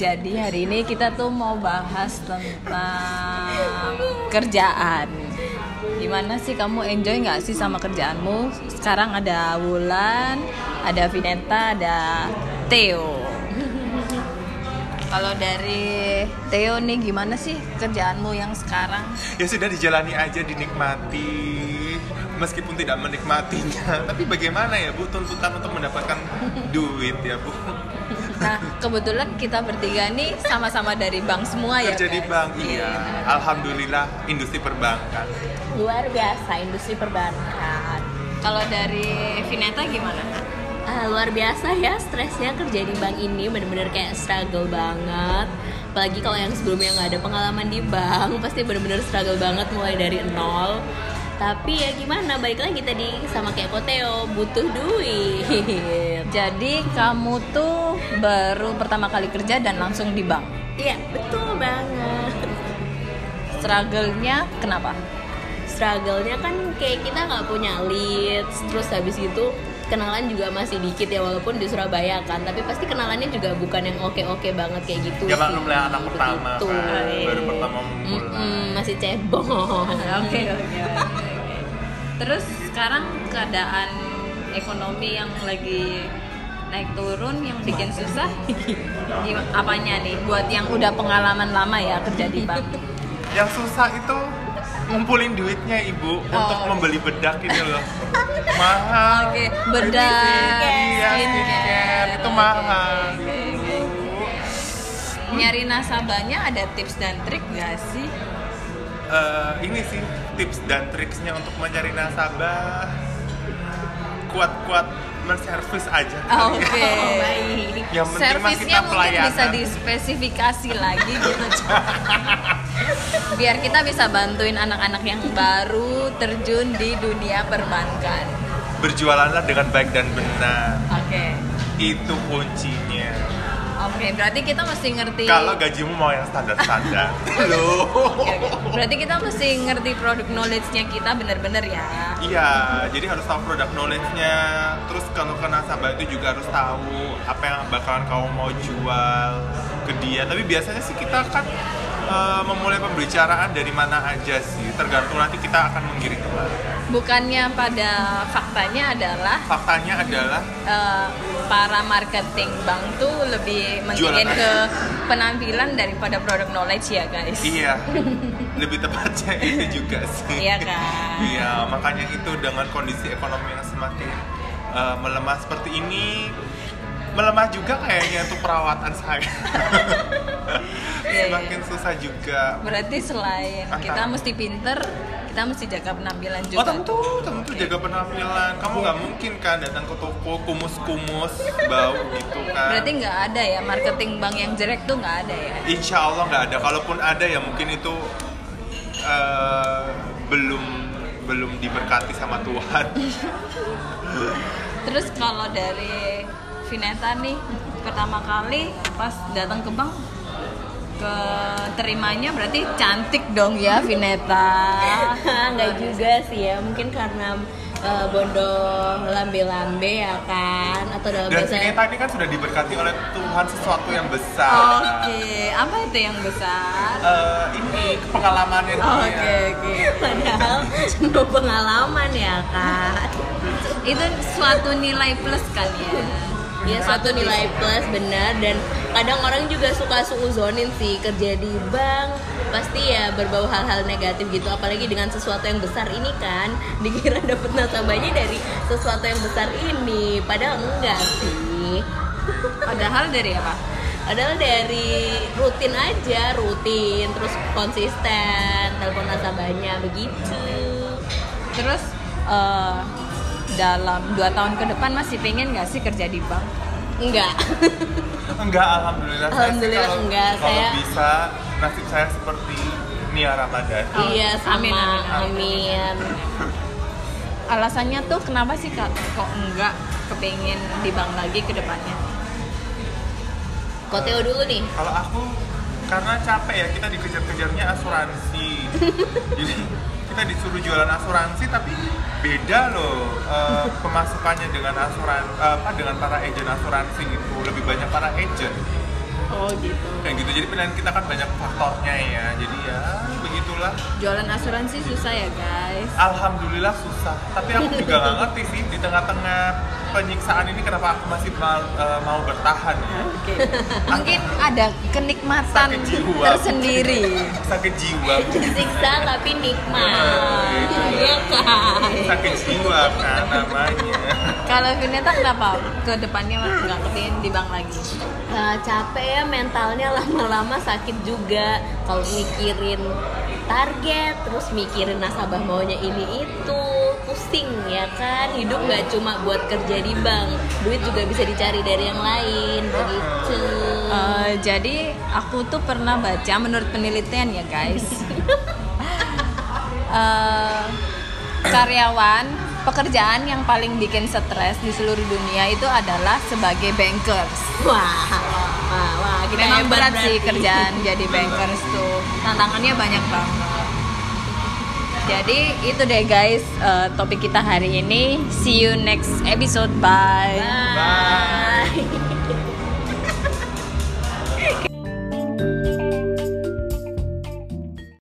Jadi hari ini kita tuh mau bahas tentang kerjaan. Gimana sih kamu enjoy nggak sih sama kerjaanmu? Sekarang ada Wulan, ada Vineta, ada Theo. Kalau dari Theo nih gimana sih kerjaanmu yang sekarang? ya sudah dijalani aja dinikmati meskipun tidak menikmatinya. Tapi bagaimana ya bu tuntutan untuk mendapatkan duit ya bu? Nah, kebetulan kita bertiga nih sama-sama dari bank semua ya. kerja di bank iya. Alhamdulillah industri perbankan. Luar biasa industri perbankan. Kalau dari Vineta gimana? Ah, luar biasa ya stresnya kerja di bank ini bener-bener kayak struggle banget. Apalagi kalau yang sebelumnya nggak ada pengalaman di bank pasti bener-bener struggle banget mulai dari nol tapi ya gimana baik lagi tadi sama kayak Koteo butuh duit Jadi kamu tuh baru pertama kali kerja dan langsung di bank. iya betul banget Struggle-nya kenapa? struggle-nya kan kayak kita nggak punya leads terus habis itu kenalan juga masih dikit ya walaupun di Surabaya kan. Tapi pasti kenalannya juga bukan yang oke-oke banget kayak gitu ya sih. maklum lah anak pertama kan baru pertama memulai Mm-mm, masih cebong. Oke, oke. Terus sekarang keadaan ekonomi yang lagi naik turun yang bikin susah apanya nih? Buat yang udah pengalaman lama ya kerja di bank. Yang susah itu ngumpulin duitnya ibu untuk oke. membeli bedak ini loh. Mahal. Oke, bedak, iya skincare, itu mahal. Bu. nyari nasabahnya ada tips dan trik gak sih? Eh, ini sih tips dan triksnya untuk mencari nasabah. Kuat-kuat menservis aja Ah, kali ya. Oke. baik. yang Servisnya kita mungkin pelayanan bisa dispesifikasi lagi gitu. Biar kita bisa bantuin anak-anak yang baru terjun di dunia perbankan. berjualanlah dengan baik dan benar Oke. itu kuncinya Oke, berarti kita mesti ngerti kalau gajimu mau yang standar-standar loh Oke, oke. Berarti kita mesti ngerti produk knowledge-nya kita bener-bener ya. Iya, jadi harus tahu produk knowledge-nya. Terus kalau ke nasabah itu juga harus tahu apa yang bakalan kamu mau jual ke dia. Tapi biasanya sih kita kan eh, memulai pembicaraan dari mana aja sih. Tergantung nanti kita akan menggiring ke mana. Bukannya pada faktanya adalah Faktanya adalah eh, para marketing bank tuh lebih mentingin ke penampilan daripada produk knowledge ya guys. iya, lebih tepatnya itu juga sih. Iya kan? Iya, makanya itu dengan kondisi ekonomi yang semakin eh, melemah seperti ini, melemah juga kayaknya untuk perawatan saya. Iya, iya. semakin susah juga. Berarti selain Antara- kita mesti pinter, kita mesti jaga penampilan juga. Oh tentu, tentu jaga penampilan. Kamu nggak mungkin kan datang ke toko kumus-kumus bau gitu kan. Berarti nggak ada ya marketing bank yang jelek tuh nggak ada ya. Insya Allah nggak ada. Kalaupun ada ya mungkin itu eh, belum belum diberkati sama Tuhan. Terus kalau dari Vineta nih pertama kali pas datang ke bank ke terimanya berarti cantik dong ya Vineta. nggak juga sih ya mungkin karena eh, bondo lambe-lambe ya kan atau dalam Dan bahasa Vineta ini kan sudah diberkati oleh Tuhan sesuatu yang besar. Oke, apa itu yang besar? Eh, ini pengalamannya. Oke, oke. padahal cuma pengalaman ya kan Itu suatu nilai plus kan ya. Ya suatu nilai plus benar. Dan kadang orang juga suka suuzonin sih kerja di bank pasti ya berbau hal-hal negatif gitu. Apalagi dengan sesuatu yang besar ini kan dikira dapat nasabahnya dari sesuatu yang besar ini. Padahal enggak sih. Padahal dari apa? Padahal dari rutin aja, rutin, terus konsisten, telepon nasabahnya begitu. Terus eh, dalam dua tahun ke depan masih pengen nggak sih kerja di bank? Enggak. Enggak, alhamdulillah. Saya Alhamdulillah kalau, enggak, Kalau saya- bisa nasib saya seperti Nia Ramadan. iya, sama. amin, amin, Amin. Alasannya tuh kenapa sih kak kok enggak kepengen di bank lagi ke depannya? Kok Theo dulu nih? Kalau aku karena capek ya kita dikejar-kejarnya asuransi. Jadi kita disuruh jualan asuransi tapi beda loh eh, pemasukannya dengan asuran eh, apa dengan para agent asuransi itu lebih banyak para agent. Oh gitu. Kayak gitu. Jadi pilihan kita kan banyak faktornya ya. Jadi ya begitulah. Jualan asuransi susah ya guys. alhamdulillah susah. Tapi aku juga nggak ngerti sih di tengah-tengah penyiksaan ini kenapa aku masih mau, eh, mau bertahan ya? Oke. Mungkin ada kenikmatan Sakit jiwa. tersendiri. sakit jiwa. Disiksa tapi nikmat. Nah, iya kan? Sakit jiwa kan namanya. Kalau Vineta kenapa? Ke depannya nggak kepingin di bank lagi? Eh, capek ya mentalnya lama-lama sakit juga. Kalau mikirin target terus mikirin nasabah maunya ini itu pusing ya kan hidup nggak cuma buat kerja di bank duit juga bisa dicari dari yang lain begitu Eh, jadi aku tuh pernah baca menurut penelitian ya guys. Eh, karyawan pekerjaan yang paling bikin stres di seluruh dunia itu adalah sebagai bankers. wah wah wah kita Memang berat sih kerjaan jadi bankers tuh. Tantangannya banyak banget. Jadi itu deh guys eh, topik kita hari ini. See you next episode. Bye. bye